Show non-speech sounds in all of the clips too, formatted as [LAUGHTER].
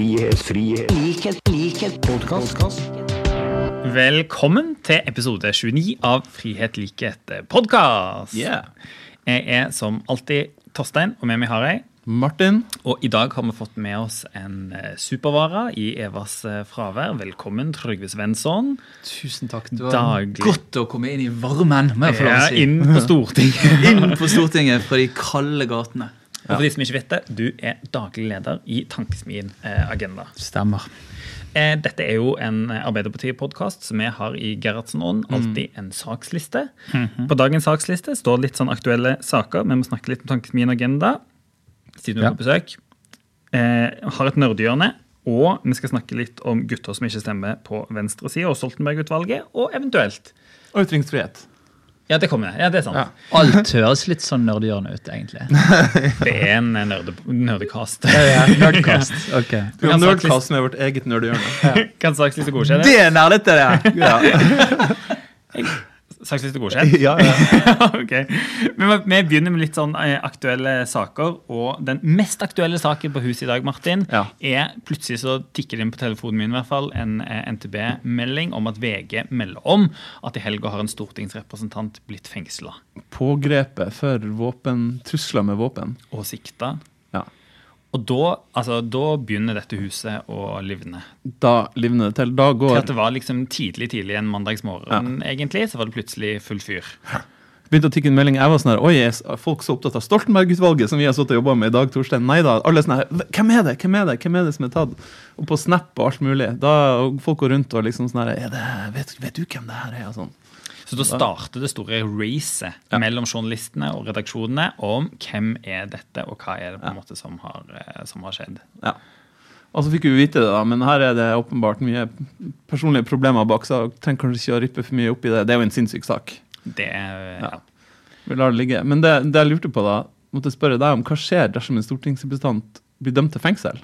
frihet, frihet, likhet, likhet, podkast. Velkommen til episode 29 av Frihet, likhet, podkast. Yeah. Jeg er som alltid Torstein, og med meg har jeg Martin. Og i dag har vi fått med oss en eh, supervare i Evas eh, fravær. Velkommen, Trygve Svensson. Tusen takk. Det var Daglig. godt å komme inn i varmen. må jeg få lov Ja, å si. inn på Stortinget. [LAUGHS] Inn på Stortinget fra de kalde gatene. Og for de som ikke vet det, du er daglig leder i Tankesmien eh, Agenda. Stemmer. Eh, dette er jo en Arbeiderparti-podkast som vi har i Gerhardsen-ånd. Alltid en saksliste. På dagens saksliste står litt sånn aktuelle saker. Vi må snakke litt om Tankesmien Agenda, siden du er på besøk. Eh, har et nerdehjørne. Og vi skal snakke litt om gutter som ikke stemmer på venstresida, og Stoltenberg-utvalget. Og eventuelt Og ytringsfrihet. Ja, det kommer. Ja, det er sant. Ja. Alt høres litt sånn nerdehjørne ut, egentlig. [LAUGHS] Det er en eh, nerde, nerdekast. Nerdkast. [LAUGHS] Ok. Du har kan med vårt eget nerdehjørne. [LAUGHS] Kan saksliste godkjenne? Det er nerdete, det! Ja. Saksliste [LAUGHS] godkjent? ja, ja. [LAUGHS] okay. Men vi- begynner med litt sånn eh, aktuelle saker. Og den mest aktuelle saken på huset i dag, Martin, Ja. er plutselig så tikker det inn på telefonen min i hvert fall, en eh, NTB-melding om at VG melder om at i helga har en stortingsrepresentant blitt fengsla Pågrepet for våpen, trusler med våpen. og sikta. Ja. Og da, altså, da begynner dette huset å livne. Da livner det til. Da Til at det var liksom tidlig tidlig en mandagsmorgen, egentlig, så var det plutselig full fyr. begynte å tikke en melding. Jeg var sånn her, Oi, er folk så opptatt av Stoltenberg-utvalget som vi har sittet og jobba med i dag, Torstein? Nei da. Alle sånn her Hvem er det? Hvem er det? Hvem er det som er tatt? Og på Snap og alt mulig. Da og folk går rundt og liksom sånn her er det, vet, vet du hvem det her er? Og sånn. Så da starter det store racet mellom journalistene og redaksjonene om hvem er dette, og hva er det på en måte som har, eh, som har skjedd. Ja. Og så fikk vi vite det, da, men her er det åpenbart mye personlige problemer bak, så jeg trenger kanskje ikke å rippe for mye opp i det. Det er jo en sinnssyk sak. Det er, ja. Vi lar det ligge. Men det, det jeg lurte på, da, måtte jeg spørre deg om hva skjer dersom en stortingsrepresentant blir dømt til fengsel?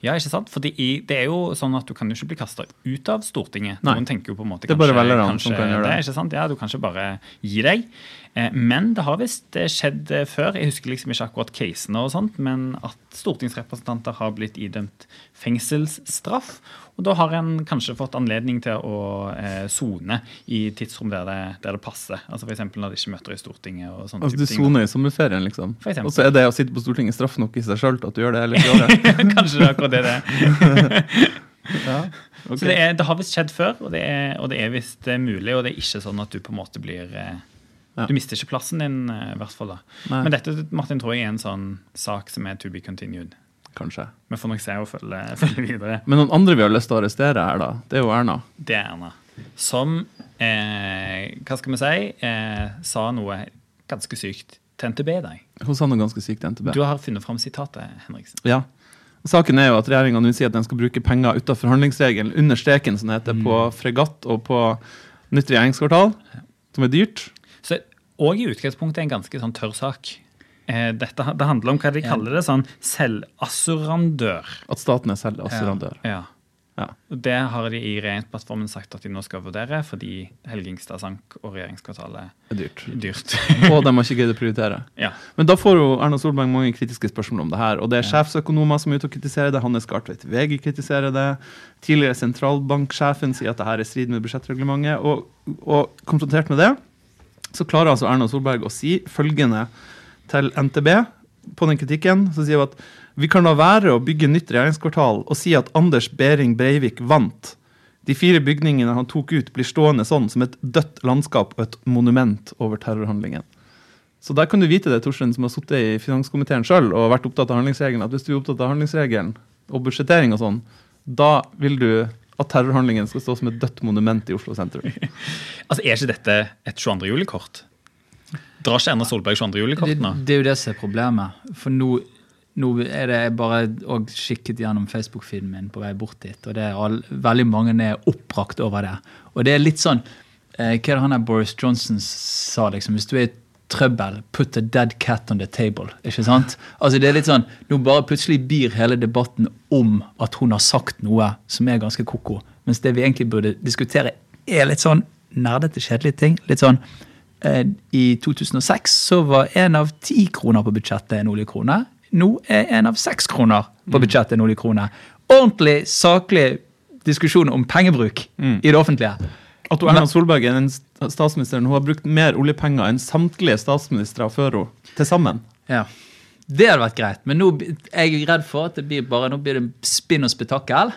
Ja, ikke sant? Fordi i, det er jo sånn at du kan jo ikke bli kasta ut av Stortinget. Nei. Noen tenker jo på en måte Det er velgerne som kan gjøre det. ikke sant? Ja, du kan ikke bare gi deg. Eh, Men det har visst eh, skjedd eh, før. Jeg husker liksom ikke akkurat casene, og sånt, men at stortingsrepresentanter har blitt idømt fengselsstraff. Og da har en kanskje fått anledning til å eh, sone i tidsrom der det, der det passer. Altså F.eks. når de ikke møter i Stortinget. og sånne Altså Du type ting. soner i sommerferien, liksom. Og så er det å sitte på Stortinget straff nok i seg sjøl at du gjør det eller ikke gjør det? Kanskje det er akkurat det det [LAUGHS] ja. okay. [LAUGHS] Så det, er, det har visst skjedd før, og det er, og det er visst eh, mulig. Og det er ikke sånn at du på en måte blir eh, Ja. Du mister ikke plassen din, eh, i hvert fall. da. Nei. Men dette Martin, tror jeg er en sånn sak som er to be continued. Kanskje. Vi får nok se og følge, [LAUGHS] følge videre. Men noen andre vi har lyst til å arrestere her, da, det er jo Erna. Det er Erna. Som, eh, hva skal vi si, eh, sa noe ganske sykt til NTB i dag. Hun sa noe ganske sykt til NTB. Du har funnet fram sitatet, Henriksen. Ja. Saken er jo at regjeringa nå sier at den skal bruke penger utenfor handlingsregelen, under streken, som det heter, på fregatt og på nytt regjeringskvartal, som er dyrt. Så òg i utgangspunktet en ganske sånn tørr sak. Eh, dette, det handler om hva de kaller det, sånn selvassurandør. At staten er selvassurandør. Ja, Ja. Ja. Og Det har de i regjeringsplattformen sagt at de nå skal vurdere, fordi Helge Ingstad sank og regjeringskvartalet er dyrt. [LAUGHS] dyrt. [LAUGHS] Og de har ikke greid å prioritere. ja. Men da får jo Erna Solberg mange kritiske spørsmål om det her. Og det er sjefsøkonomer som er ute og kritiserer det. Hanne Skartveit VG kritiserer det. Tidligere sentralbanksjefen sier at det her er strid med budsjettreglementet. Og, og konfrontert med det, så klarer altså Erna Solberg å si følgende til NTB på den kritikken. Så sier hun at vi kan la være å bygge nytt regjeringskvartal og si at Anders Behring Breivik vant. De fire bygningene han tok ut, blir stående sånn som et dødt landskap og et monument over terrorhandlingen. Så der kan du vite det, Torstein, som har sittet i finanskomiteen sjøl og vært opptatt av handlingsregelen, at hvis du er opptatt av handlingsregelen og budsjettering og sånn, da vil du at terrorhandlingen skal stå som et dødt monument i Oslo sentrum. [LAUGHS] Altså, Er ikke dette et 22. juli-kort? Drar ikke Erna Solberg 22. Det, juli-kort nå? det er jo det som er problemet. For nå, nå er det bare og skikket gjennom Facebook-feeden min på vei bort dit, og det er all, veldig mange er oppbrakt over det. Og det er litt sånn eh, Hva er det han der Boris Johnson sa, liksom? Hvis du er i trøbbel, put a dead cat on the table. Ikke sant? Altså det er litt sånn, Nå bare plutselig byr hele debatten om at hun har sagt noe som er ganske ko-ko. Mens det vi egentlig burde diskutere, er litt sånn nerdete, kjedelige ting. Litt sånn eh, I 2006 så var en av ti kroner på budsjettet en oljekrone. Nå er en av seks kroner på budsjettet en oljekroner. ordentlig, saklig diskusjon om pengebruk Mm. i det offentlige. At Erna Solberg er den statsministeren hun har brukt mer oljepenger enn samtlige statsministre før henne til sammen. Ja. Det hadde vært greit, men nå er jeg redd for at det blir bare, nå blir det spinn og spetakkel.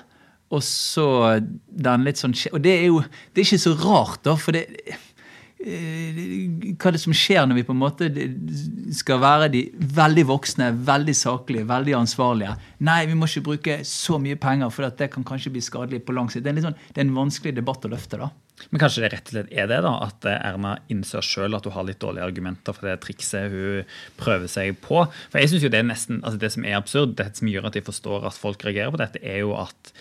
Og så den litt sånn Og det er jo det er ikke så rart, da, for det eh, Hva det som skjer når vi på en måte skal være de veldig voksne, veldig saklige, veldig ansvarlige? Nei, vi må ikke bruke så mye penger, for det kan kanskje bli skadelig på lang sikt. Det er, sånn, det er en vanskelig debatt å løfte, da. Men kanskje det rett og slett er det, da, at eh, Erna innser sjøl at hun har litt dårlige argumenter for det trikset hun prøver seg på. For jeg synes jo Det er nesten, altså det som er absurd, det som gjør at jeg forstår at folk reagerer på dette, er jo at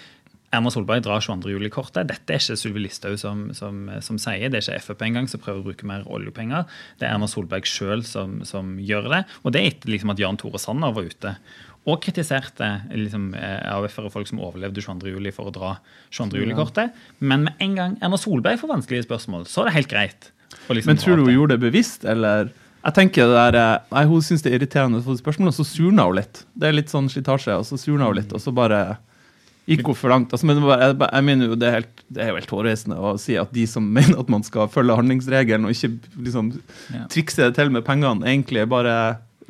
Erna Solberg drar 22. juli-kortet. Dette er ikke Sylvi Listhaug som, som, som sier. Det er ikke Frp engang som prøver å bruke mer oljepenger. Det er Erna Solberg sjøl som, som gjør det. Og det er etter liksom at Jan Tore Sanner var ute og kritiserte liksom, eh, AUF-ere folk som overlevde 22. juli for å dra 22. juli-kortet. Men med en gang Erna Solberg får vanskelige spørsmål, så er det helt greit. liksom Men tror du hun gjorde det bevisst, eller? Jeg tenker det der, eh, nei, Hun syns det er irriterende å få spørsmål, og så surna hun litt. Det er litt sånn slitasje, og så surna hun litt, og så bare gikk hun for langt. Altså, men jeg, jeg mener jo det er, helt, det er jo helt hårreisende å si at de som [LAUGHS] mener at man skal følge handlingsregelen og ikke liksom trikse det til med pengene, egentlig bare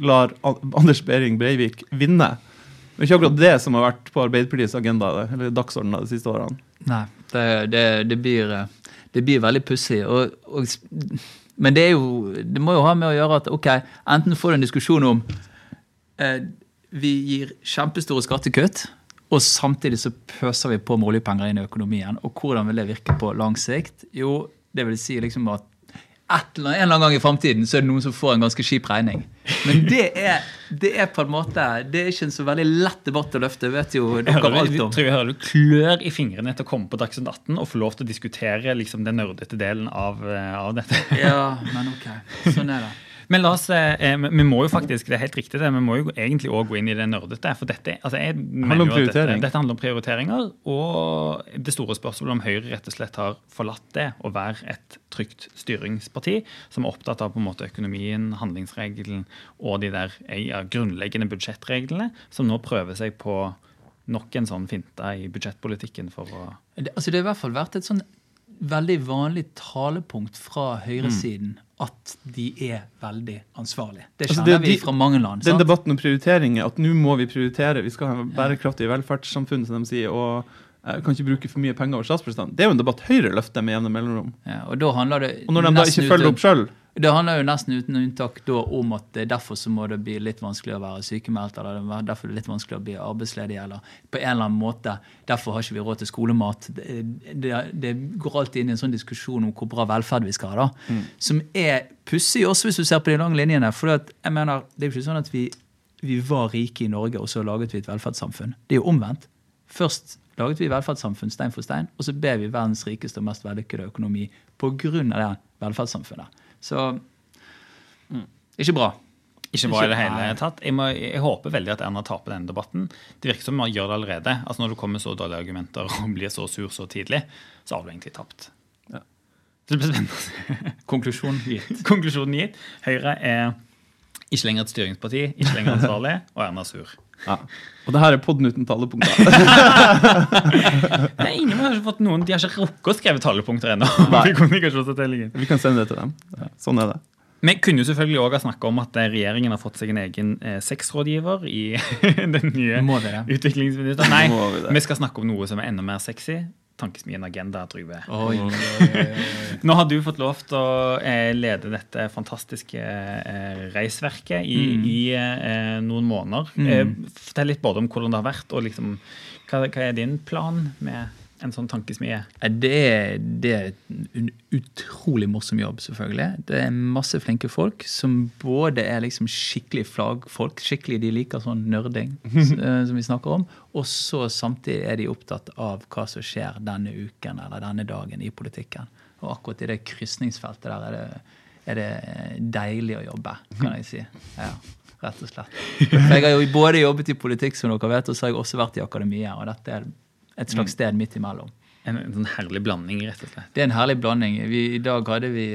lar Anders Behring Breivik vinne. Det er ikke akkurat det som har vært på Arbeiderpartiets agenda eller dagsorden de siste årene. Nei, det, det, det, blir, det blir veldig pussig. Og, og, men det, er jo, det må jo ha med å gjøre at ok, enten får du en diskusjon om eh, vi gir kjempestore skattekutt, og samtidig så pøser vi på med oljepenger inn i økonomien. Og hvordan vil det virke på lang sikt? Jo, det vil si liksom at eller, en eller annen gang i framtiden så er det noen som får en ganske kjip regning. Men [LAUGHS] det er, det er på en måte Det er ikke en så veldig lett debatt å løfte. Vet jo dere hører, alt om. om. tror jeg hører du klør i fingrene etter å komme på Dagsnytt 18 og få lov til å diskutere liksom, den nerdete delen av, eh, av dette. Ja, men ok. Sånn er det. [LAUGHS] Men la oss, eh, vi må jo faktisk, det er helt riktig det, vi må jo egentlig også gå inn i det nerdete. For dette, altså jeg mener jo at dette, dette handler om prioriteringer. Og det store spørsmålet om Høyre rett og slett har forlatt det å være et trygt styringsparti som er opptatt av på en måte økonomien, handlingsregelen og de der eh, ja, grunnleggende budsjettreglene, som nå prøver seg på nok en sånn finte i budsjettpolitikken for å det. Altså, det har i hvert fall vært et sånn veldig vanlig talepunkt fra høyresiden at de er veldig ansvarlige. Det Altså, kjenner det- vi fra mange land. Den sant? debatten om prioriteringer, at nå må vi prioritere, vi skal ha bærekraftig velferdssamfunn, som de sier, og jeg kan ikke bruke for mye penger over statsbudsjettene. Det er jo en debatt Høyre løfter med jevne mellomrom. Ja, og det Og når de da ikke følger uten- opp sjøl, Det handler jo nesten uten unntak da om at derfor så må det bli litt vanskelig å være sykemeldt, eller det er derfor det litt vanskelig å bli arbeidsledig, eller på en eller annen måte. Derfor har ikke vi råd til skolemat. Det, det, det går alltid inn i en sånn diskusjon om hvor bra velferd vi skal ha, da. Som er pussig også hvis du ser på de lange linjene. For jeg mener, det er jo ikke sånn at vi, vi var rike i Norge, og så laget vi et velferdssamfunn. Det er jo omvendt. Først laget vi velferdssamfunn stein for stein, og så ber vi verdens rikeste og mest vellykkede økonomi av det velferdssamfunnet. Så ikke bra. Ikke bra i det hele tatt. Jeg, må, jeg håper veldig at Erna taper denne debatten. Det virker som man gjør det allerede. Altså Når det kommer så dårlige argumenter [LAUGHS] og blir så sur så tidlig, så har du egentlig tapt. Ja. Det blir spennende å. [LAUGHS] Konklusjon gitt. [LAUGHS] Konklusjonen gitt. Høyre er ikke lenger et styringsparti, ikke lenger ansvarlig, og Erna er sur. Ja. Og det her er podden uten talepunkter. [LAUGHS] Nei, ingen har ikke fått noen, De har ikke rukket å skrive talepunkter ennå. [LAUGHS] Vi kan sende det til dem. Ja, sånn er det. Vi kunne jo selvfølgelig også ha snakket om at eh, regjeringen har fått seg en egen eh, sexrådgiver i [LAUGHS] den nye Må utviklingsministeren. Nei, Må vi vi skal snakke om noe som er enda mer sexy. Tankesmien Agenda, Trygve. Oi, oi, oi, oi. [LAUGHS] Nå har du fått lov til å eh, lede dette fantastiske eh, reisverket i, i eh, noen måneder. Mm. fortell litt både om hvordan det har vært, og liksom, hva, hva er din plan med en sånn tankesmie? Det er, det er en utrolig morsom jobb, selvfølgelig. Det er masse flinke folk som både er liksom skikkelig flaggfolk, skikkelig de liker sånn nerding [LAUGHS] eh, som vi snakker om, og så samtidig er de opptatt av hva som skjer denne uken eller denne dagen i politikken. Og akkurat i det krysningsfeltet der er det, er det deilig å jobbe, kan jeg si. Ja, rett og slett. For jeg har jo både jobbet i politikk, som dere vet, og så har jeg også vært i akademia, og dette er et slags sted midt imellom. En, en sånn herlig blanding, rett og slett. Det er en herlig blanding. Vi, I dag vi,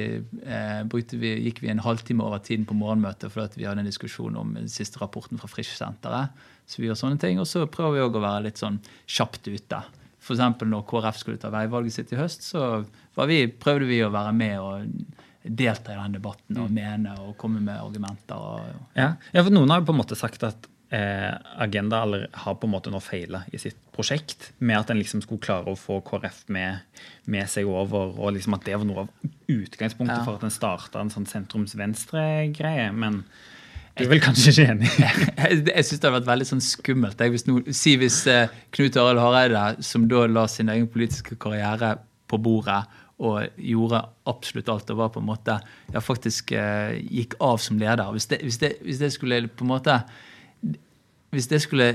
eh, vi, gikk vi en halvtime over tiden på morgenmøtet fordi vi hadde en diskusjon om den siste rapporten fra Frischsenteret. Så vi gjør sånne ting, Og så prøver vi òg å være litt sånn kjapt ute. F.eks. når KrF skulle ta veivalget sitt i høst, så var vi, prøvde vi å være med og delta i den debatten og mene og komme med argumenter. Og, Ja. ja, for Noen har jo på en måte sagt at Agenda aller, har på en måte nå feila i sitt prosjekt, med at en liksom skulle klare å få KrF med, med seg over, og liksom at det var noe av utgangspunktet Ja. for at en starta en sånn sentrums-venstre-greie. Men du er vel kanskje ikke enig? [LAUGHS] [LAUGHS] jeg jeg syns det hadde vært veldig sånn skummelt. Jeg, hvis no, si hvis eh, Knut Arild Hareide, som da la sin egen politiske karriere på bordet og gjorde absolutt alt og var på en måte ja, faktisk eh, gikk av som leder Hvis det, hvis det, hvis det skulle på en måte Hvis det skulle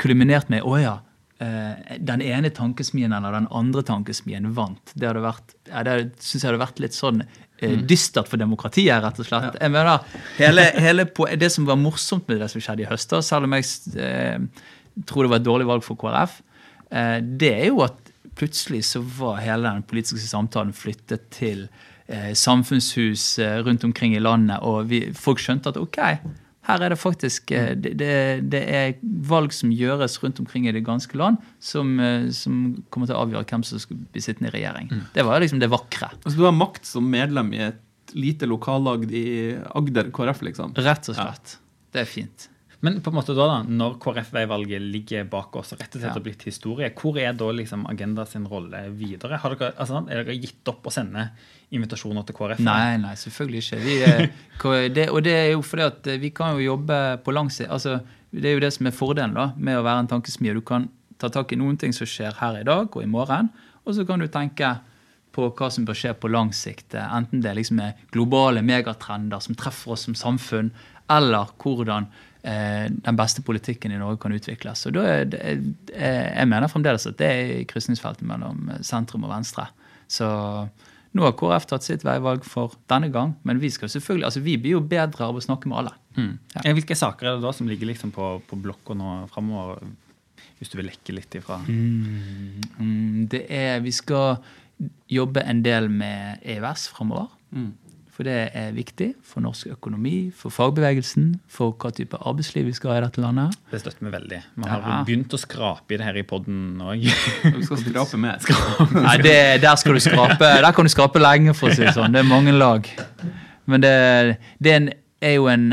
kulminert med å ja, eh, den ene tankesmien eller den andre tankesmien vant, det hadde vært, ja, det synes jeg hadde vært litt sånn eh, dystert for demokratiet, rett og slett. Jeg mener, hele, hele på, Det som var morsomt med det som skjedde i høst, selv om jeg eh, tror det var et dårlig valg for KrF, eh, det er jo at plutselig så var hele den politiske samtalen flyttet til eh, samfunnshus eh, rundt omkring i landet, og vi, folk skjønte at ok, her er det faktisk eh, det, det, det er valg som gjøres rundt omkring i det ganske land, som, eh, som kommer til å avgjøre hvem som skal bli sittende i regjering. Det var liksom det vakre. Altså, du har makt som medlem i et lite lokallag i Agder KrF, liksom. Rett og slett. Det er fint. Men på en måte da, da når KrF-veivalget ligger bak oss rett og slett Ja. har blitt historie, hvor er da liksom Agenda sin rolle videre? Har dere, altså, er dere gitt opp å sende invitasjoner til KrF? Nei, nei, selvfølgelig ikke. Vi, [LAUGHS] er, det, og det er jo fordi at eh, vi kan jo jobbe på lang sikt. Altså, det er jo det som er fordelen da, med å være en tankesmie. Du kan ta tak i noen ting som skjer her i dag og i morgen, og så kan du tenke på hva som bør skje på lang sikt. eh, Enten det liksom er globale megatrender som treffer oss som samfunn, eller hvordan eh, den beste politikken i Norge kan utvikles. Og er eh, jeg mener fremdeles at det er i krysningsfeltet mellom eh, sentrum og venstre. Så nå har KrF tatt sitt veivalg for denne gang, men vi skal selvfølgelig, altså vi blir jo bedre av å snakke med alle. Ja. Eh, Hvilke saker er det da som ligger liksom på, på blokka nå framover, hvis du vil lekke litt ifra? Mm, det er, vi skal jobbe en del med EØS framover. For det er viktig for norsk økonomi, for fagbevegelsen, for hva type arbeidsliv vi skal ha i dette landet. Det støtter vi veldig. Vi har Ja. begynt å skrape i det her i poden òg. Vi skal skrape mer. [LAUGHS] Nei, det, der skal du skrape Der kan du skrape lenge, for å si det sånn. Det er mange lag. Men det, det er, en, er jo en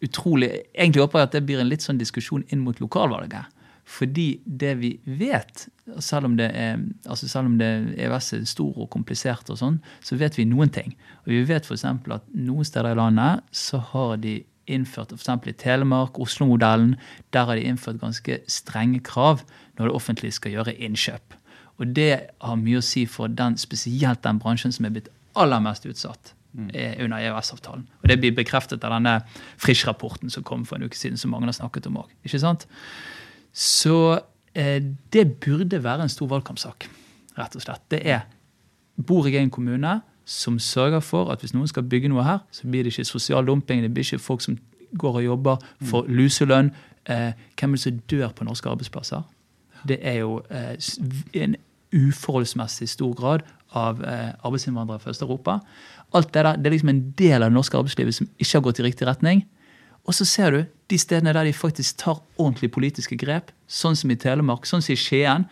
utrolig Egentlig håper jeg at det blir en litt sånn diskusjon inn mot lokalvalget. Fordi det vi vet, selv om det er, altså selv om det EØS er stor og komplisert, og sånn, så vet vi noen ting. Og vi vet f.eks. at noen steder i landet så har de innført, f.eks. i Telemark, Oslo-modellen, der har de innført ganske strenge krav når det offentlige skal gjøre innkjøp. Og det har mye å si for den, spesielt den bransjen som er blitt aller mest utsatt eh, under EØS-avtalen. Og det blir bekreftet av denne Frisch-rapporten som kom for en uke siden, som mange har snakket om òg. Så eh, det burde være en stor valgkampsak, rett og slett. Det er Bor jeg i en kommune som sørger for at hvis noen skal bygge noe her, så blir det ikke sosial dumping, det blir ikke folk som går og jobber for luselønn. Eh, hvem er det som dør på norske arbeidsplasser? Det er jo eh, en uforholdsmessig stor grad av eh, arbeidsinnvandrere fra Øst-Europa. Alt det der, det er liksom en del av det norske arbeidslivet som ikke har gått i riktig retning. Og så ser du de stedene der de faktisk tar ordentlige politiske grep, sånn som i Telemark, sånn som i Skien.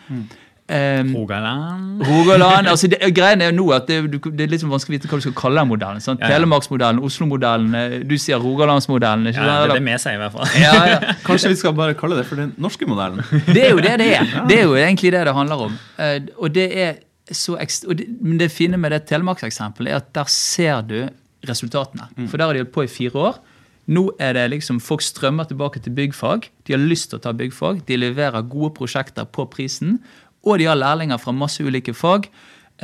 Eh, Rogaland. Rogaland altså det, Greien er jo nå at det, det er litt sånn vanskelig å vite hva du skal kalle den modellen. Sånn? Ja, ja. Telemarksmodellen, Oslo-modellen, eh, du sier Rogalandsmodellen. ikke Ja, det er det vi sier, i hvert fall. Ja, ja. [LAUGHS] Kanskje vi skal bare kalle det for den norske modellen? Det er jo det det er. Det er jo egentlig det det handler om. Eh, Og det er så og det, men det fine med det Telemarkseksempelet er at der ser du resultatene. For der har de holdt på i fire år. Nå er det liksom Folk strømmer tilbake til byggfag. De har lyst til å ta byggfag. De leverer gode prosjekter på prisen. Og de har lærlinger fra masse ulike fag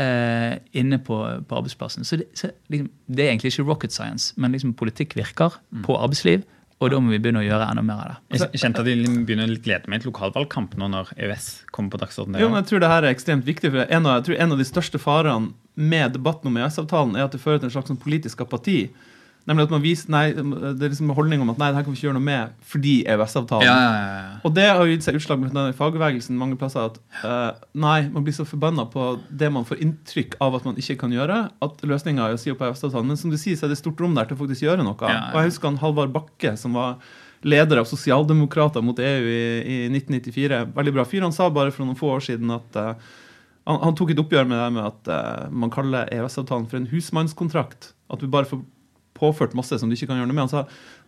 eh, inne på, på arbeidsplassen. Så, det, så liksom, det er egentlig ikke rocket science, men liksom politikk virker på arbeidsliv. Og da må vi begynne å gjøre enda mer av det. Jeg kjente at jeg begynner å glede meg til lokalvalgkamp nå når EØS kommer på dagsordenen. Jo, men jeg tror det her er ekstremt viktig. for En av, jeg tror en av de største farene med debatten om EØS-avtalen er at det fører til en slags sånn politisk apati. Nemlig at man viser, nei, Det er liksom en holdning om at nei, det her kan vi ikke gjøre noe med fordi EØS-avtalen. Ja, ja, ja. Og det har gitt seg utslag med denne fagbevegelsen mange plasser. at uh, nei, man blir så forbanna på det man får inntrykk av at man ikke kan gjøre, at løsninga er å si opp EØS-avtalen. Men som du sier, så er det stort rom der til å faktisk gjøre noe. Og jeg husker han Halvard Bakke, som var leder av sosialdemokrater mot EU i, i 1994. Veldig bra fyr. Han sa bare for noen få år siden at uh, han, han tok et oppgjør med det med at uh, man kaller EØS-avtalen for en husmannskontrakt. At du bare får påført masse som du ikke kan gjøre noe med. Han sa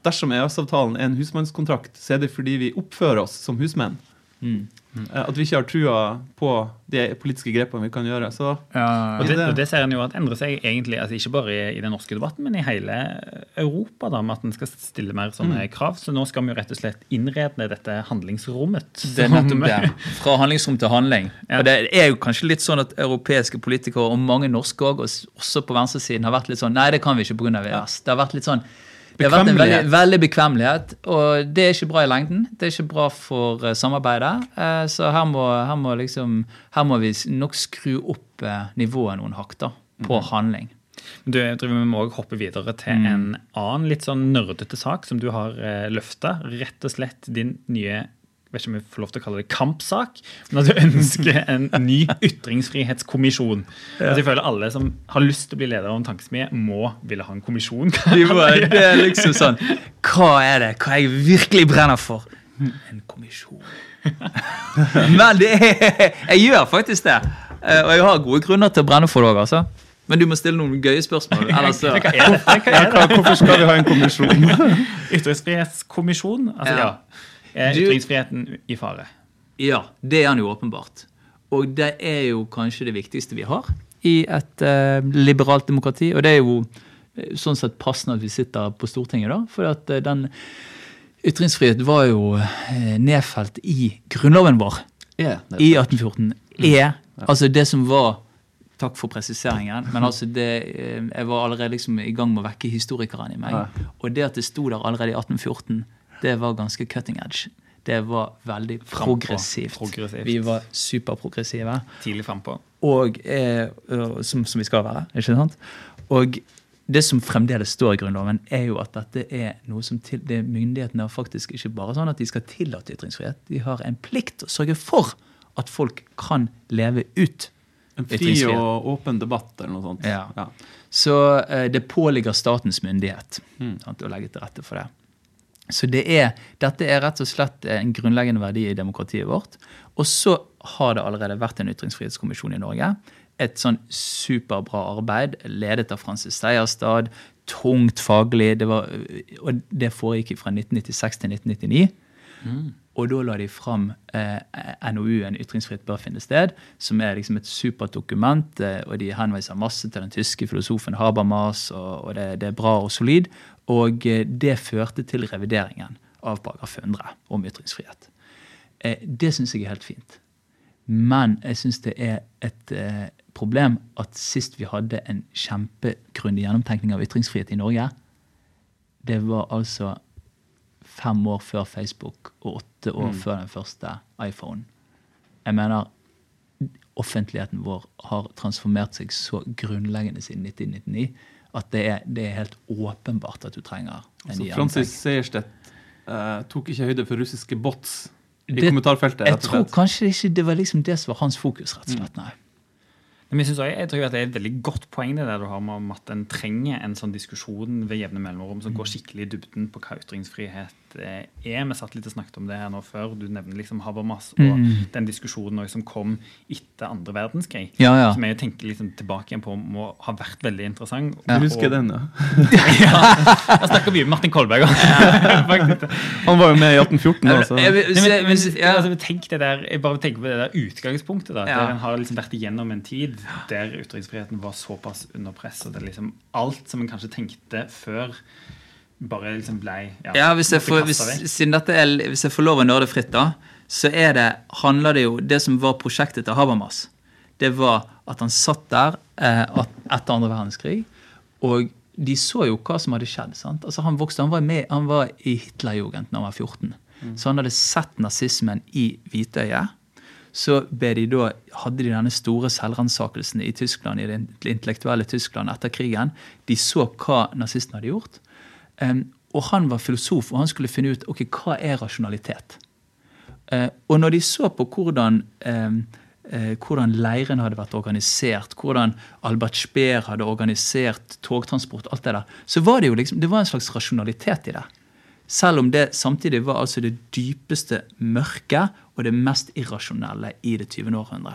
dersom EØS-avtalen er en husmannskontrakt, så er det fordi vi oppfører oss som husmenn. Mm. Eh, At vi ikke har trua på de politiske grepene vi kan gjøre. Så Ja, Og det, det- og det ser en jo at endrer seg egentlig, altså ikke bare i, i den norske debatten, men i hele Europa, da, med at en skal stille mer sånne Mm. krav. Så nå skal vi jo rett og slett innrede dette handlingsrommet. Det er nettopp det. [LAUGHS] Fra handlingsrom til handling. Ja. Og Det er jo kanskje litt sånn at europeiske politikere, og mange norske òg, også på venstresiden, har vært litt sånn Nei, det kan vi ikke pga. EØS. Det har vært litt sånn det har vært en veldig, veldig bekvemmelighet, og det er ikke bra i lengden. Det er ikke bra for eh, samarbeidet. Eh, så her må, her må, liksom, her må vi nok skru opp eh, nivået noen hakk da, på handling. Du, driver med Vi må også hoppe videre til Mm. en annen litt sånn nerdete sak som du har eh, løfta. Rett og slett din nye vet ikke om jeg får lov til å kalle det kampsak, men at du ønsker en ny ytringsfrihetskommisjon. Altså, jeg føler Alle som har lyst til å bli leder av en tankesmie, må ville ha en kommisjon. [LAUGHS] [LAUGHS] Det er liksom sånn Hva er det? Hva jeg virkelig brenner for? En kommisjon. [LAUGHS] Men det er, jeg gjør faktisk det. Eh, Og jeg har gode grunner til å brenne for det òg, altså. Men du må stille noen gøye spørsmål. Ellers så Hva er det? Ja, hvorfor skal vi ha en kommisjon? Ytringsfrihetskommisjon? Altså, ja. Ja. Er Du- ytringsfriheten i fare? Ja, det er han jo åpenbart. Og det er jo kanskje det viktigste vi har i et eh, liberalt demokrati. Og det er jo eh, sånn sett passende at vi sitter på Stortinget, da. For at eh, den ytringsfrihet var jo eh, nedfelt i grunnloven vår i 1814. Er altså det som var Takk for presiseringen. Men altså det, eh, jeg var allerede liksom i gang med å vekke historikeren i meg. Ja. Og det at det sto der allerede i 1814, det var ganske cutting edge. Det var veldig progressivt. Progressivt. Vi var superprogressive. Tidlig frampå. Og, eh, som, som vi skal være. ikke sant? Og det som fremdeles står i Grunnloven, er jo at dette er noe som til, det Myndighetene har faktisk ikke bare sånn at de skal tillate ytringsfrihet. De har en plikt til å sørge for at folk kan leve ut En fri og åpen debatt eller noe sånt. Ja. Så eh, det påligger statens myndighet sant, å legge til rette for det. Så det er, dette er rett og slett en grunnleggende verdi i demokratiet vårt. Og så har det allerede vært en ytringsfrihetskommisjon i Norge. Et sånn superbra arbeid ledet av Francis Seierstad. Tungt faglig. Det var, og det foregikk fra 1996 til 1999. Og da la de fram eh, NOU-en 'Ytringsfrihet bør finne sted', som er liksom et supert dokument. Eh, og de henviser masse til den tyske filosofen Habermas, og, og det, det er bra og solid. Og eh, det førte til revideringen av paragraf 100 om ytringsfrihet. Eh, det syns jeg er helt fint. Men jeg syns det er et eh, problem at sist vi hadde en kjempegrundig gjennomtenkning av ytringsfrihet i Norge, det var altså fem år før Facebook og åtte år før den første iPhone. Jeg mener, offentligheten vår har transformert seg så grunnleggende siden 1999 at det er, det er helt åpenbart at du trenger en Så ny Francis. Sejerstedt eh, tok ikke høyde for russiske bots i Det- kommentarfeltet. Jeg tror kanskje ikke det var liksom det som var hans fokus, rett og slett. nei. Men jeg, synes også, jeg tror at det er et veldig godt poeng det der du har med at en trenger en sånn diskusjon ved jevne mellomrom som går skikkelig i dybden på hva ytringsfrihet eh, er. Vi satt litt og snakket om det her nå før. Du nevner liksom Habermas og Mm. den diskusjonen som kom etter andre verdenskrig. Ja, ja. Som jeg tenker liksom tilbake igjen på må ha vært veldig interessant. Jeg husker Og- den, ja. [LAUGHS] Da snakker vi med Martin Kolberg. [LAUGHS] Faktisk. Han var jo med i 1814, Altså. Jeg, Jeg jeg, men, men, se- altså, tenk det der, jeg bare tenker på det der utgangspunktet. da, Ja. Der en har liksom vært igjennom en tid der utenriksfriheten var såpass under press. og det liksom Alt som en kanskje tenkte før, bare liksom ble Ja, hvis jeg, får, hvis, er, hvis jeg får lov å nerde fritt, da, så er det, handler det jo Det som var prosjektet til Habermas, det var at han satt der eh, etter andre verdenskrig, og de så jo hva som hadde skjedd. sant? Altså Han vokste, han var, med, han var i Hitlerjugend da han var 14. Så han hadde sett nazismen i hvitøyet. Så de da, hadde de denne store selvransakelsen i Tyskland, i det intellektuelle Tyskland etter krigen. De så hva nazistene hadde gjort. Og han var filosof, og han skulle finne ut ok, hva er rasjonalitet. Eh, og når de så på hvordan, eh, hvordan leiren hadde vært organisert, hvordan Albert Speer hadde organisert togtransport, alt det der, så var det jo liksom, det var en slags rasjonalitet i det. Selv om det samtidig var altså det dypeste mørke og det mest irrasjonelle i det 20. århundre.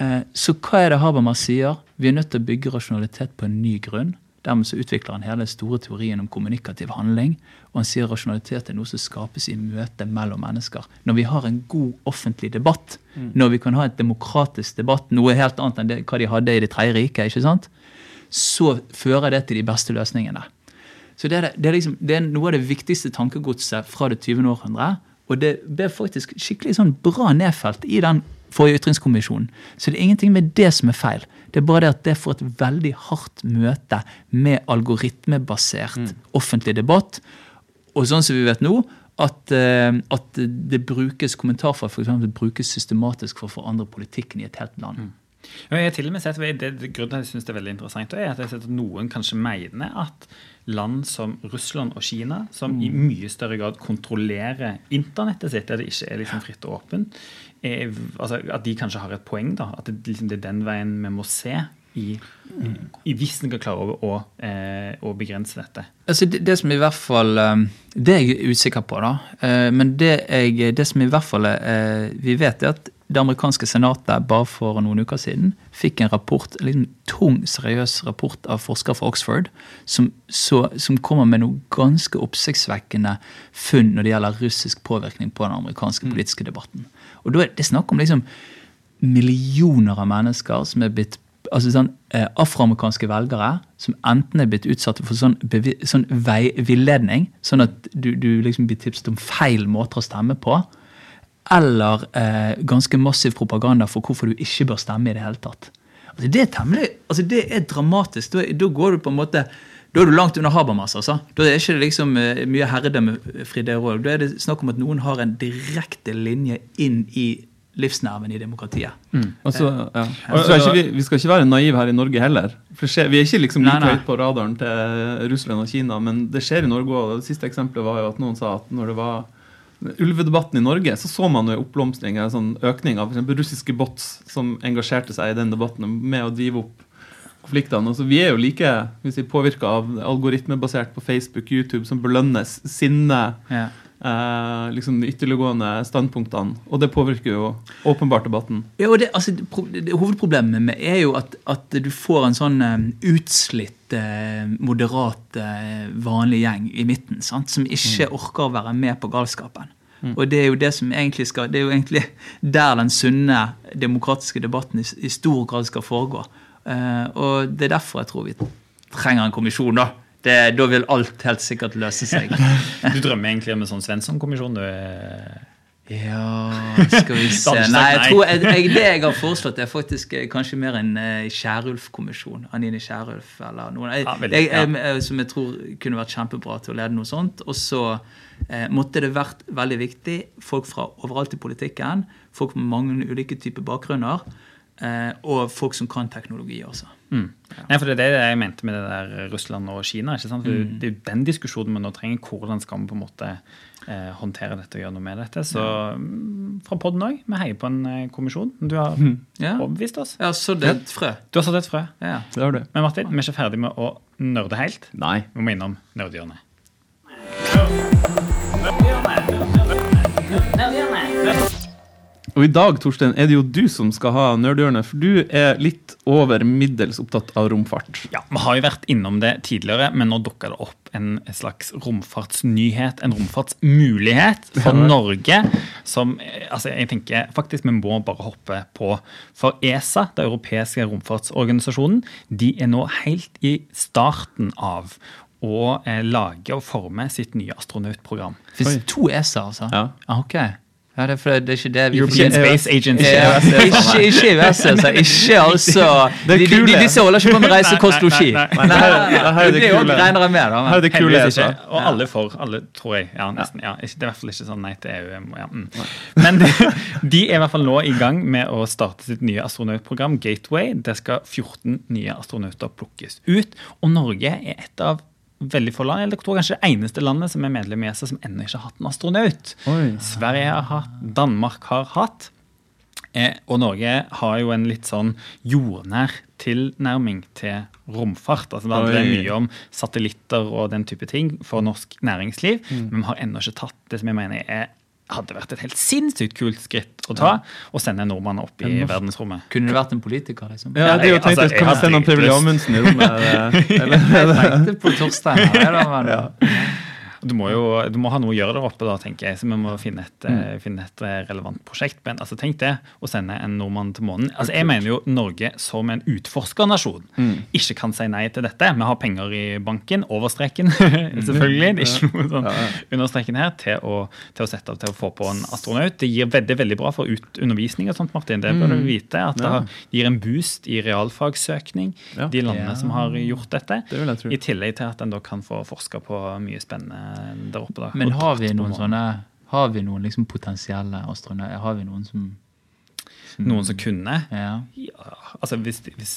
Eh, Så hva er det Habermas sier? Vi er nødt til å bygge rasjonalitet på en ny grunn. Dermed så utvikler han hele den store teorien om kommunikativ handling. Og han sier rasjonalitet er noe som skapes i møte mellom mennesker. Når vi har en god offentlig debatt, når vi kan ha et demokratisk debatt, noe helt annet enn det, hva de hadde i Det tredje riket, så fører det til de beste løsningene. Så det er, det, er liksom, det er noe av det viktigste tankegodset fra det 20. århundre. Og det ble faktisk skikkelig sånn bra nedfelt i den forrige ytringskommisjonen. Så det er ingenting med det som er feil. Det er bare det at det får et veldig hardt møte med algoritmebasert offentlig debatt. Og sånn som vi vet nå, at, eh, at det brukes kommentarfelt for eksempel, brukes systematisk for å forandre politikken i et helt land. Ja, jeg har til og med sett, det, det, grunnen til at jeg synes det er veldig interessant, er at jeg har sett at noen kanskje mener at land som Russland og Kina, som i mye større grad kontrollerer internettet sitt, der det ikke er liksom fritt og åpent, er, altså, at de kanskje har et poeng. da, At det, liksom, det er den veien vi må se i, i hvis en skal klare å, å, eh, å begrense dette. Altså det, det som i hvert fall eh, Det er jeg usikker på, da. Eh, Men det, jeg, det som i hvert fall er, eh, vi vet, er at det amerikanske senatet bare for noen uker siden fikk en rapport, en liten tung, seriøs rapport av forskere fra Oxford som, så, som kommer med noe ganske oppsiktsvekkende funn når det gjelder russisk påvirkning på den amerikanske politiske debatten. Og da er det snakk om liksom millioner av mennesker som er blitt altså sånn eh, Afroamerikanske velgere som enten er blitt utsatt for sånn, sånn vei, sånn at du, du liksom blir tipset om feil måter å stemme på, eller eh, ganske massiv propaganda for hvorfor du ikke bør stemme i det hele tatt. Altså, det er temmelig, altså, det er dramatisk. Da, da går du på en måte da er du langt under Habermas. altså. Da er det ikke liksom eh, mye herredømmefri råd. Da er det snakk om at noen har en direkte linje inn i livsnerven i demokratiet. Mm. så, ja. Og er ikke vi, vi skal ikke være naive her i Norge heller. Skjer, vi er ikke liksom like høyt på radaren til Russland og Kina, men det skjer i Norge òg. Det siste eksempelet var jo at noen sa at når det var ulvedebatten i Norge, så så man jo en oppblomstring, en sånn økning av f.eks. russiske bots som engasjerte seg i den debatten med å drive opp konfliktene. Og så vi er jo like vi påvirka av algoritmebasert på Facebook, YouTube, som belønnes sinne, Ja. Eh, liksom de ytterliggående standpunktene. Og det påvirker jo åpenbart debatten. Ja, og det, altså, det, det, hovedproblemet med er jo at, at du får en sånn eh, utslitt, eh, moderat, eh, vanlig gjeng i midten, sant? som ikke orker å være med på galskapen. Og det er jo det som egentlig skal, det er jo egentlig der den sunne demokratiske debatten i, i stor grad skal foregå. Eh, og det er derfor jeg tror vi trenger en kommisjon. Da det, Da vil alt helt sikkert løse seg. [LAUGHS] Du drømmer egentlig om en sånn Svensson-kommisjon? du eh, Ja, skal vi [LAUGHS] se Nei, jeg tror, jeg, jeg, Det jeg har foreslått, er faktisk eh, kanskje mer en uh, Kierulf-kommisjon. Anine Kjærulf eller noen. Ja, veldig, jeg, eh, som jeg tror kunne vært kjempebra til å lede noe sånt. Og så eh, måtte det vært veldig viktig folk fra overalt i politikken. Folk med mange ulike typer bakgrunner. Eh, og folk som kan teknologi også. Mm. Nei, for Det er det jeg mente med det der Russland og Kina. ikke sant? For Det er jo den diskusjonen vi nå trenger. Hvordan skal vi på en måte eh, håndtere dette og gjøre noe med dette? Så mm, fra podden òg, vi heier på en eh, kommisjon. Du har Ja. overbevist oss. Ja, så det er et frø. Du har satt et frø. Ja. Det har du. Men Martin, vi er ikke ferdig med å nerde helt. Nei. Vi må innom nerdhjørnet. Og i dag Torstein, er det jo du som skal ha nerdhjørnet, for du er litt over middels opptatt av romfart. Ja, Vi har jo vært innom det tidligere, men nå dukker det opp en slags romfartsnyhet, en romfartsmulighet for Norge, som altså jeg tenker faktisk vi må bare hoppe på. For ESA, den europeiske romfartsorganisasjonen, de er nå helt i starten av å eh, lage og forme sitt nye astronautprogram. Fins to ESA, altså? Ja. Ah, ok. Ja, det, er for det er ikke det vi European Ikke Space Agency. Ja, [LAUGHS] ikke, ikke EØS, altså. Ikke altså de, de, de, Disse holder ikke på med reise, kost, losji. nei, nei, nei, her- her det Det jo regner jeg med, da. Her er det kule Heldigvis ikke. Og alle for. Alle, tror jeg. Ja, nesten. Ja, det er i hvert fall ikke sånn nei til EU. Ja, mm. Men de, [LAUGHS] de er i hvert fall nå i gang med å starte sitt nye astronautprogram, Gateway. Der skal 14 nye astronauter plukkes ut. Og Norge er et av veldig få land, eller jeg tror kanskje det eneste landet som er medlem i ESA som ennå ikke har hatt en astronaut. Oi. Sverige har hatt, Danmark har hatt. Eh, og Norge har jo en litt sånn jordnær tilnærming til romfart. Altså, det handler mye om satellitter og den type ting for norsk næringsliv. Men vi har ennå ikke tatt det som jeg mener er, hadde vært et helt sinnssykt kult skritt å ta. Å sende en nordmann opp i norsk- verdensrommet. Kunne du vært en politiker, liksom? Ja, det er jo tenkt, altså, Kan vi sende noen Per-Willy. Amundsen i rommet? [LAUGHS] Eller? Jeg tenkte på Torstein. Ja. Du må jo du må ha noe å gjøre der oppe, da, tenker jeg. Så vi må finne et, eh, finne et eh, relevant prosjekt. Men altså, tenk det, å sende en nordmann til månen. Altså, jeg mener jo Norge som en utforskernasjon ikke kan si nei til dette. Vi har penger i banken, over streken, [LAUGHS] selvfølgelig. Det er ikke noe sånn under streken her, til å, til å sette av til å få på en astronaut. Det gir veldig veldig bra for ut, undervisning og sånt, Martin. Det bør du vite. At det har, gir en boost i realfagssøkning, de landene som har gjort dette. I tillegg til at en da kan få forska på mye spennende der oppe. da. Men har vi noen sånne Har vi noen liksom potensielle astronauter? Har vi noen som, som Noen som kunne? Ja. Ja, altså hvis, hvis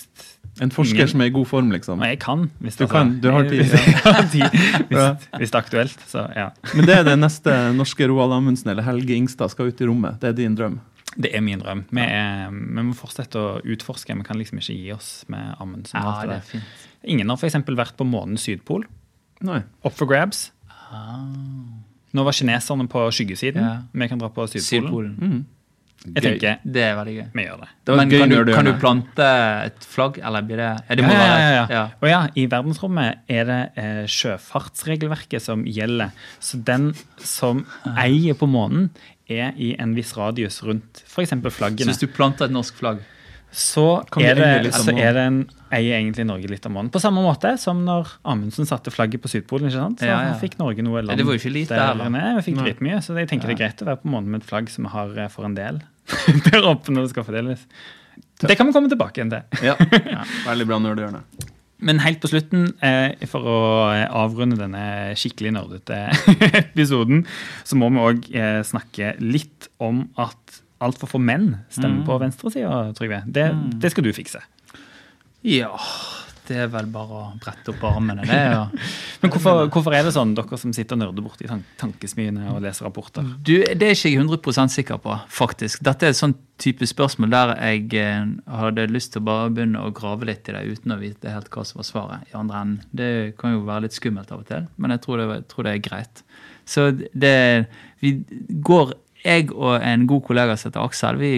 En forsker Ingen. som er i god form, liksom. Jeg kan. Hvis Du altså- kan, du har [LAUGHS] tid, [LAUGHS] Ja. hvis det er aktuelt. Så ja. Men det er det neste norske Roald Amundsen eller Helge Ingstad skal ut i rommet. Det er din drøm. Det er min drøm. Vi, er, vi må fortsette å utforske. Vi kan liksom ikke gi oss med Amundsen. ja, det det er fint. Ingen har f.eks. vært på månens sydpol. Nei. Up for grabs. Ah, Nå var kineserne på skyggesiden. Ja. Vi kan dra på Sydpolen. Sydpolen. Mm. Jeg Gøy. tenker Det er veldig gøy. vi gjør det. Det Men gøy kan, du, du kan du plante et flagg, eller blir det ja, det ja, ja, ja, ja. ja. Og ja, I verdensrommet er det eh, sjøfartsregelverket som gjelder. Så den som eier på månen, er i en viss radius rundt f.eks. Så flaggene. hvis du planter et norsk flagg Så er det, eie så er det en, eier egentlig Norge litt av månen. På samme måte som når Amundsen satte flagget på Sydpolen. ikke sant? Så Ja, ja. fikk Norge noe land det var jo ikke lite der Nei. Vi fikk litt mye, så jeg tenker det er greit å være på månen med et flagg som vi har eh, for en del [LAUGHS] der oppe når det skal fordeles. Det kan vi komme tilbake igjen til. Ja. [LAUGHS] Veldig bra nerdehjørne. Men helt på slutten, eh, for å eh, avrunde denne skikkelig nerdete [LAUGHS] episoden, så må vi òg eh, snakke litt om at altfor få menn stemmer Mm. på venstresida, Trygve. Det, det skal du fikse. Ja, det er vel bare å brette opp armene, det. Ja. [LAUGHS] Men hvorfor, hvorfor er det sånn, dere som sitter og nerder borti tan tankesmiene og leser rapporter? Du, Det er ikke jeg 100% sikker på, faktisk. Dette er et sånn type spørsmål der jeg eh, hadde lyst til å bare begynne å grave litt i det uten å vite helt hva som var svaret. i andre enden. Det kan jo være litt skummelt av og til, men jeg tror det, jeg tror det er greit. Så det Vi går Jeg og en god kollega som heter Aksel, vi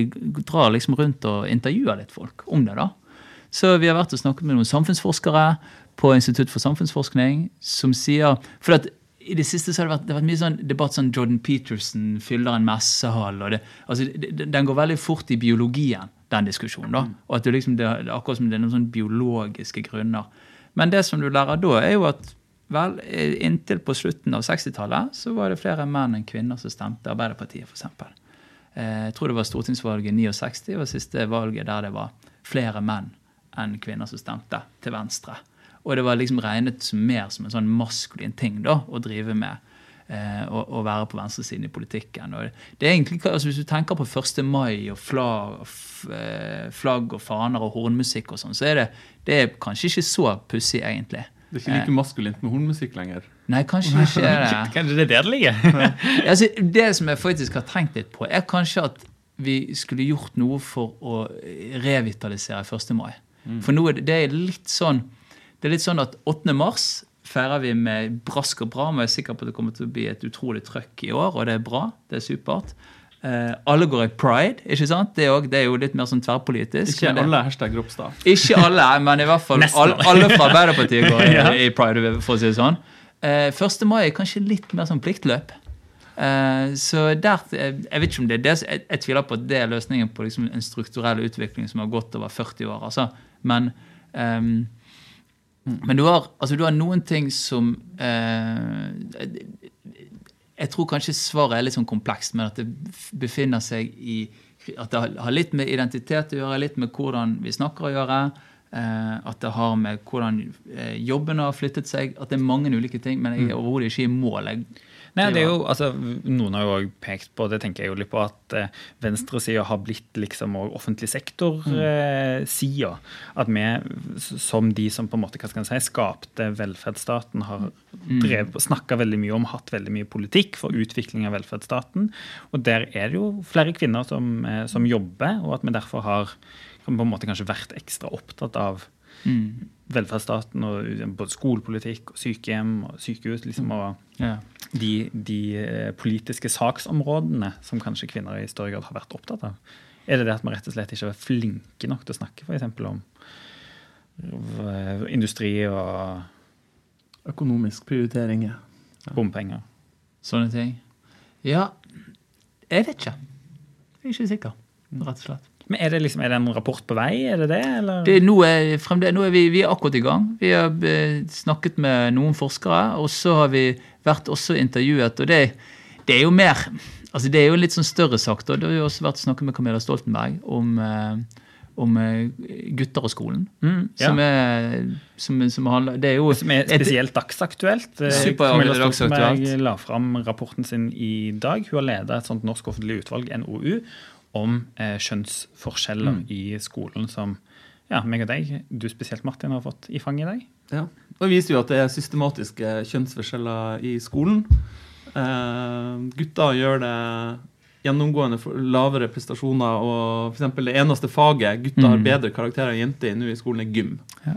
drar liksom rundt og intervjuer litt folk om det. da. Så vi har vært og snakket med noen samfunnsforskere på Institutt for samfunnsforskning som sier For at i det siste så har det vært, det har vært mye sånn debatt sånn Jordan Peterson fyller en messehall. og det, altså Den går veldig fort i biologien, den diskusjonen. da, og at det, liksom, det er akkurat som det er noen sånn biologiske grunner. Men det som du lærer da, er jo at vel, inntil på slutten av 60-tallet så var det flere menn enn kvinner som stemte Arbeiderpartiet, f.eks. Eh, Jeg tror det var stortingsvalget 69 var siste valget der det var flere menn enn kvinner som stemte til venstre. Og det var liksom regnet mer som en sånn maskulin ting da, å drive med. Eh, å, å være på venstresiden i politikken. Og det er egentlig, altså Hvis du tenker på 1. mai og flagg, eh, flagg og faner og hornmusikk og sånn, så er det, det er kanskje ikke så pussig, egentlig. Det er ikke like maskulint med hornmusikk lenger. Nei, kanskje ikke det. [LAUGHS] Kanskje det er der det ligger? [LAUGHS] altså, det som jeg faktisk har tenkt litt på, er kanskje at vi skulle gjort noe for å revitalisere 1. mai. For nå er det, det er litt sånn det er litt sånn at 8. mars feirer vi med brask og bram, og jeg er sikker på at det kommer til å bli et utrolig trøkk i år, og det er bra. Det er supert. Eh, alle går i pride, ikke sant? Det er, også, det er jo litt mer sånn tverrpolitisk. Ikke det- alle hashtag Ropstad. ikke alle, men i hvert fall Nesten alle, fra Arbeiderpartiet går i, [LAUGHS] Ja. i pride, for å si det sånn. Eh, 1. mai er kanskje litt mer sånn pliktløp. Eh, så der, Jeg vet ikke om det er det, jeg, jeg tviler på at det er løsningen på liksom en strukturell utvikling som har gått over 40 år. altså. Men, um, men du, har, altså, du har noen ting som eh, Jeg tror kanskje svaret er litt sånn komplekst, men at det befinner seg i At det har- litt med identitet å gjøre, litt med hvordan vi snakker å gjøre. Eh, at det har med hvordan eh, jobben har flyttet seg. At det er mange ulike ting. Men jeg er overhodet ikke i mål. Jeg, Nei, det er jo, altså, Noen har jo også pekt på det tenker jeg jo litt på, at eh, venstresida har blitt liksom offentlig sektor-sida. at vi som de som på en måte, hva skal jeg si, skapte velferdsstaten, har drevet, snakka veldig mye om, hatt veldig mye politikk for utvikling av velferdsstaten. Og der er det jo flere kvinner som, eh, som jobber, og at vi derfor har på en måte kanskje vært ekstra opptatt av velferdsstaten og både skolepolitikk og sykehjem og sykehus. liksom og ja. de, de eh, politiske saksområdene som kanskje kvinner i større grad har vært opptatt av? Er det det at vi rett og slett ikke er flinke nok til å snakke f.eks. om eh, industri og Økonomisk prioritering, ja. bompenger? Sånne ting. Ja, jeg vet ikke. Jeg er ikke sikker, rett og slett. Men Er det liksom, er det en rapport på vei? Er det det, eller? Det, nå er, fremde- nå er vi, vi er akkurat i gang. Vi har eh, snakket med noen forskere, og så har vi vært også intervjuet. Og det, det er jo mer altså Det er jo litt sånn større sak. og Det har jo også vært snakket med Camilla Stoltenberg om, eh, om eh, gutter og skolen. Mm, ja. Som er som, som handler, Det er jo Som er et- spesielt dagsaktuelt. Eh, Super- Camilla dagsaktuelt. Stoltenberg la fram rapporten sin i dag. Hun har ledet et sånt norsk offentlig utvalg, NOU, om eh, kjønnsforskjeller i skolen som ja, meg og deg, du spesielt Martin, har fått i fanget i dag. Ja. Det viser jo at det er systematiske kjønnsforskjeller i skolen. Eh, gutter gjør det gjennomgående lavere prestasjoner, og for det eneste faget gutter har Mm. bedre karakterer enn jenter i nå i skolen, er gym. Ja.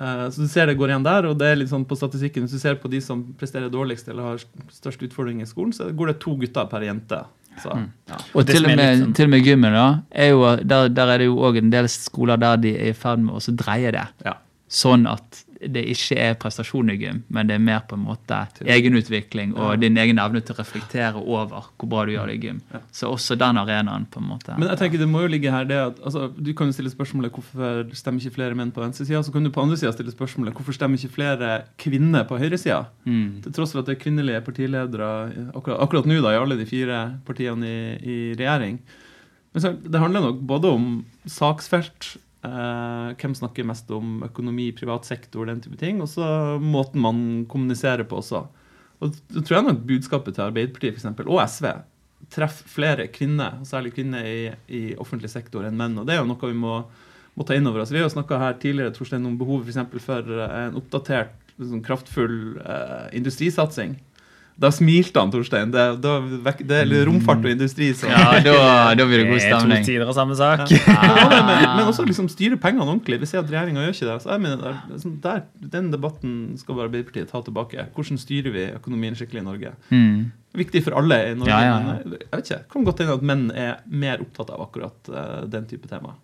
Eh, så du ser det går igjen der, og det er litt sånn på statistikken, hvis du ser på de som presterer dårligst eller har størst utfordring i skolen, så går det to gutter per jente. Så, ja. Og til og, med, sånn- til og med gymmen, da, er jo, der, der er det jo òg en del skoler der de er i ferd med å dreie det. Ja. Sånn at det ikke er prestasjon i gym, men det er mer på en måte egenutvikling og din egen evne til å reflektere over hvor bra du gjør det i gym. Så også den arenaen, på en måte. Men jeg tenker det må jo ligge her det at altså, Du kan jo stille spørsmålet hvorfor stemmer ikke flere menn på venstresida. Så kan du på andre sida stille spørsmålet hvorfor stemmer ikke flere kvinner på høyresida. Mm. Til tross for at det er kvinnelige partiledere akkurat, akkurat nå da, i alle de fire partiene i, i regjering. Men så, det handler nok både om saksfelt, eh, hvem snakker mest om økonomi, privat sektor, den type ting, og så måten man kommuniserer på også. Og da tror jeg nok budskapet til Arbeiderpartiet for eksempel, og SV treffer flere kvinner, særlig kvinner i, i offentlig sektor, enn menn. Og det er jo noe vi må, må ta inn over oss. Vi har jo snakka her tidligere Torstein, om behovet for, for eh, en oppdatert, sånn kraftfull uh, industrisatsing. Da smilte han, Torstein. Det, da, det er romfart og industri Så. Ja, da, da blir det god Det er to tider sider av samme sak. ja, men, men, men også liksom styre pengene ordentlig. Vi ser at regjeringa gjør ikke det. Så jeg mener, der, sånn der, Den debatten skal bare Arbeiderpartiet ta tilbake. Hvordan styrer vi økonomien skikkelig i Norge? Mm. Viktig for alle i Norge. Ja, ja, ja. Men jeg vet ikke, kan godt hende at menn er mer opptatt av akkurat uh, den type tema.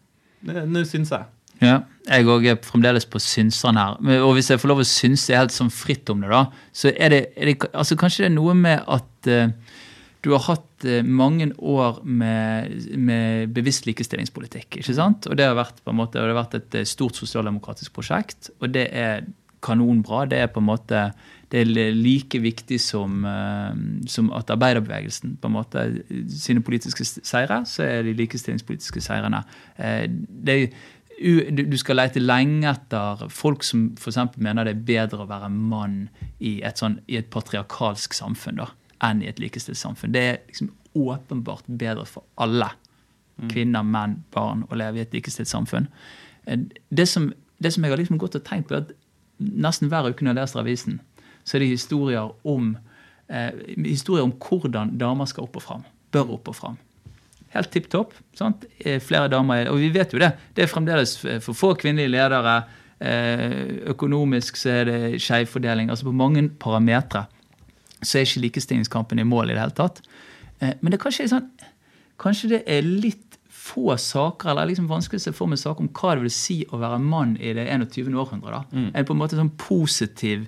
Nå syns jeg. Ja, jeg òg er fremdeles på synseren her. Og hvis jeg får lov å synse helt sånn fritt om det, da, så er det, er det altså Kanskje det er noe med at uh, du har hatt uh, mange år med, med bevisst likestillingspolitikk. ikke sant? Og det har vært på en måte, det har vært et eh, stort sosialdemokratisk prosjekt, og det er kanonbra. Det er på en måte det er like viktig som, uh, som at arbeiderbevegelsen på en måte sine politiske seire, så er de likestillingspolitiske seirene. Det du skal lete lenge etter folk som f.eks. mener det er bedre å være mann i et, sånn, i et patriarkalsk samfunn da, enn i et likestilt samfunn. Det er liksom åpenbart bedre for alle. Kvinner, menn, barn å leve i et likestilt samfunn. Eh, Det som, det som jeg har liksom gått og tenkt på, er at nesten hver uke når jeg leser avisen, så er det historier om, eh, historier om hvordan damer skal opp og fram. Bør opp og fram. Helt tipp topp. Eh, Flere damer, er- Og vi vet jo det. Det er fremdeles for få kvinnelige ledere. Eh, Økonomisk så er det skjevfordeling. Altså på mange parametere så er ikke likestillingskampen i mål i det hele tatt. Eh, Men det kanskje er sånn Kanskje det er litt få saker, eller liksom vanskelig å se for meg saker om hva det vil si å være mann i det 21. århundre. da. En på en måte sånn positiv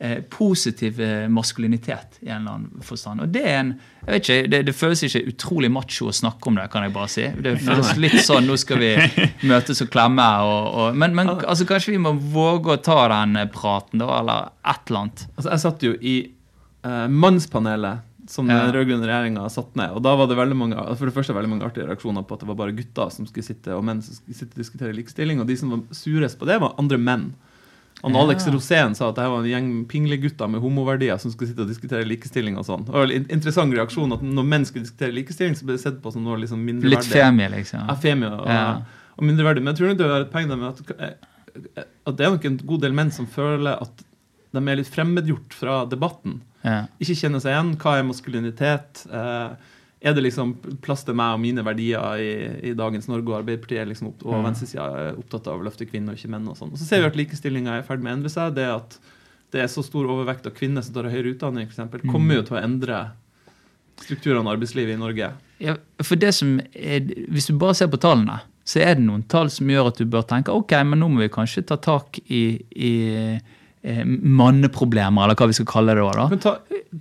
eh, positiv eh, maskulinitet i en eller annen forstand. Og det er en, jeg vet ikke, det, det føles ikke utrolig macho å snakke om det, kan jeg bare si. Det føles litt sånn nå skal vi [LAUGHS] møtes og klemme. Og, og, men men altså, kanskje vi må våge å ta den eh, praten, da, eller et eller annet. Altså, jeg satt jo i eh, mannspanelet som Ja. den rød-grønne regjeringa satte ned. Og da var det veldig mange, for det første veldig mange artige reaksjoner på at det var bare gutter som skulle sitte, og menn som skulle sitte og diskutere likestilling. Og de som var surest på det, var andre menn. Og Ja. Alex Rosén sa at det her var en gjeng pinglegutter med homoverdier som skulle sitte og diskutere likestilling og sånn. Det var en interessant reaksjon at når menn skulle diskutere likestilling, så ble det sett på som noe liksom mindreverdig. Litt femi, liksom. Ja, femi og, Ja. og mindreverdig. Men jeg tror nok det er et poeng med at, at det er nok en god del menn som føler at de er litt fremmedgjort fra debatten. Ja. Ikke kjenner seg igjen. Hva er maskulinitet? Eh, er det liksom plass til meg og mine verdier i, i dagens Norge? Og Arbeiderpartiet er liksom opp, og Mm. venstresida er opptatt av å løfte kvinner og ikke menn. Og sånn. Og så ser vi at likestillinga er i ferd med å endre seg. Det at det er så stor overvekt av kvinner som tar høyere utdanning, eksempel, Mm. kommer jo til å endre strukturene i arbeidslivet i Norge. Ja, for det som er, Hvis du bare ser på tallene, så er det noen tall som gjør at du bør tenke ok, men nå må vi kanskje ta tak i, i manneproblemer, eller hva vi skal kalle det. da. Men ta,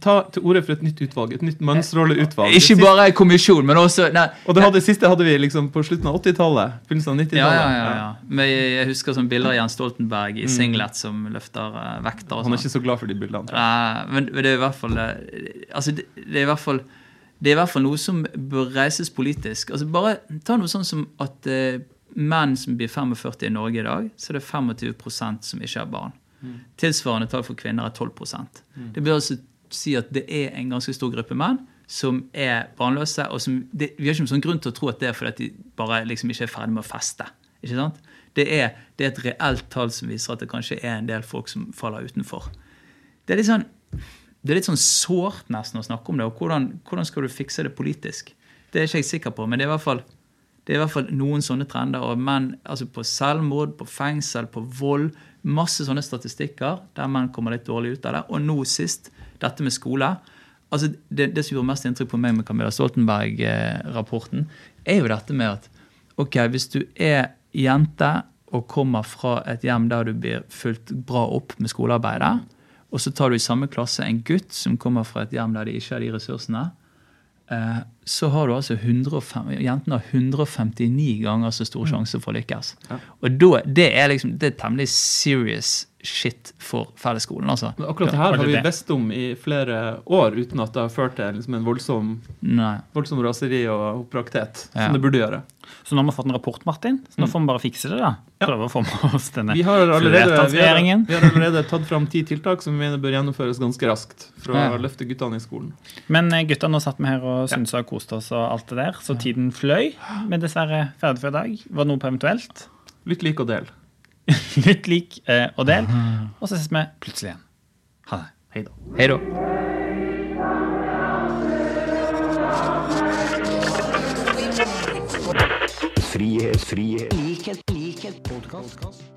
ta til orde for et nytt utvalg. Et nytt mannsrolleutvalg. Ikke Det bare kommisjon, men også nei, Og det hadde, siste hadde vi liksom på slutten av 80-tallet. Begynnelsen av 90-tallet. ja, ja, ja. Men jeg, husker sånn bilder av Jens Stoltenberg i Mm. singlet som løfter eh, vekter. og Han er sånn. ikke så glad for de bildene. Nei, men det er i hvert fall eh, Altså, det, det er i hvert fall det er i hvert fall noe som bør reises politisk. Altså Bare ta noe sånn som at eh, menn som blir 45 i Norge i dag, så er det 25 som ikke har barn. Tilsvarende tall for kvinner er 12% Det bør altså si at det er en ganske stor gruppe menn som er barnløse. og som, det, Vi har ikke noen sånn grunn til å tro at det er fordi at de bare liksom ikke er ferdig med å feste. Ikke sant? Det er, det er et reelt tall som viser at det kanskje er en del folk som faller utenfor. Det er litt sånn, det er litt sånn sårt nesten å snakke om det. og hvordan, hvordan skal du fikse det politisk? Det er ikke jeg sikker på, men det er i hvert fall, det er i hvert fall noen sånne trender. og menn, altså På selvmord, på fengsel, på vold. Masse sånne statistikker der menn kommer litt dårlig ut av det. Og nå sist, dette med skole. altså Det, det som gjorde mest inntrykk på meg med Camilla Stoltenberg-rapporten, er jo dette med at ok, hvis du er jente og kommer fra et hjem der du blir fulgt bra opp med skolearbeidet, og så tar du i samme klasse en gutt som kommer fra et hjem der de ikke har de ressursene, så har du altså 105, jentene har 159 ganger så stor sjanse for å lykkes. Ja. Og da, det er liksom, det er temmelig serious shit for fellesskolen. altså. Men akkurat det her har vi visst om i flere år, uten at det har ført til liksom en voldsom, voldsom raseri og oppbrakthet, Ja. som det burde gjøre. Så nå har vi fått en rapport, Martin. Så nå får vi bare fikse det. da. Prøve å få med oss denne Vi har allerede, vi har, vi har allerede tatt fram ti tiltak som vi mener bør gjennomføres ganske raskt for å Ja. løfte guttene i skolen. Men guttene gutta, nå satt vi her og synsa og koste oss og alt det der, så tiden fløy. Men dessverre ferdig for i dag. Var det noe på eventuelt? Lytt, lik og del. [LAUGHS] Litt lik eh, og del. Og så ses vi plutselig igjen. Ha det. Hei da. Hei da. Frihet, frihet, likhet, likhet, podkast.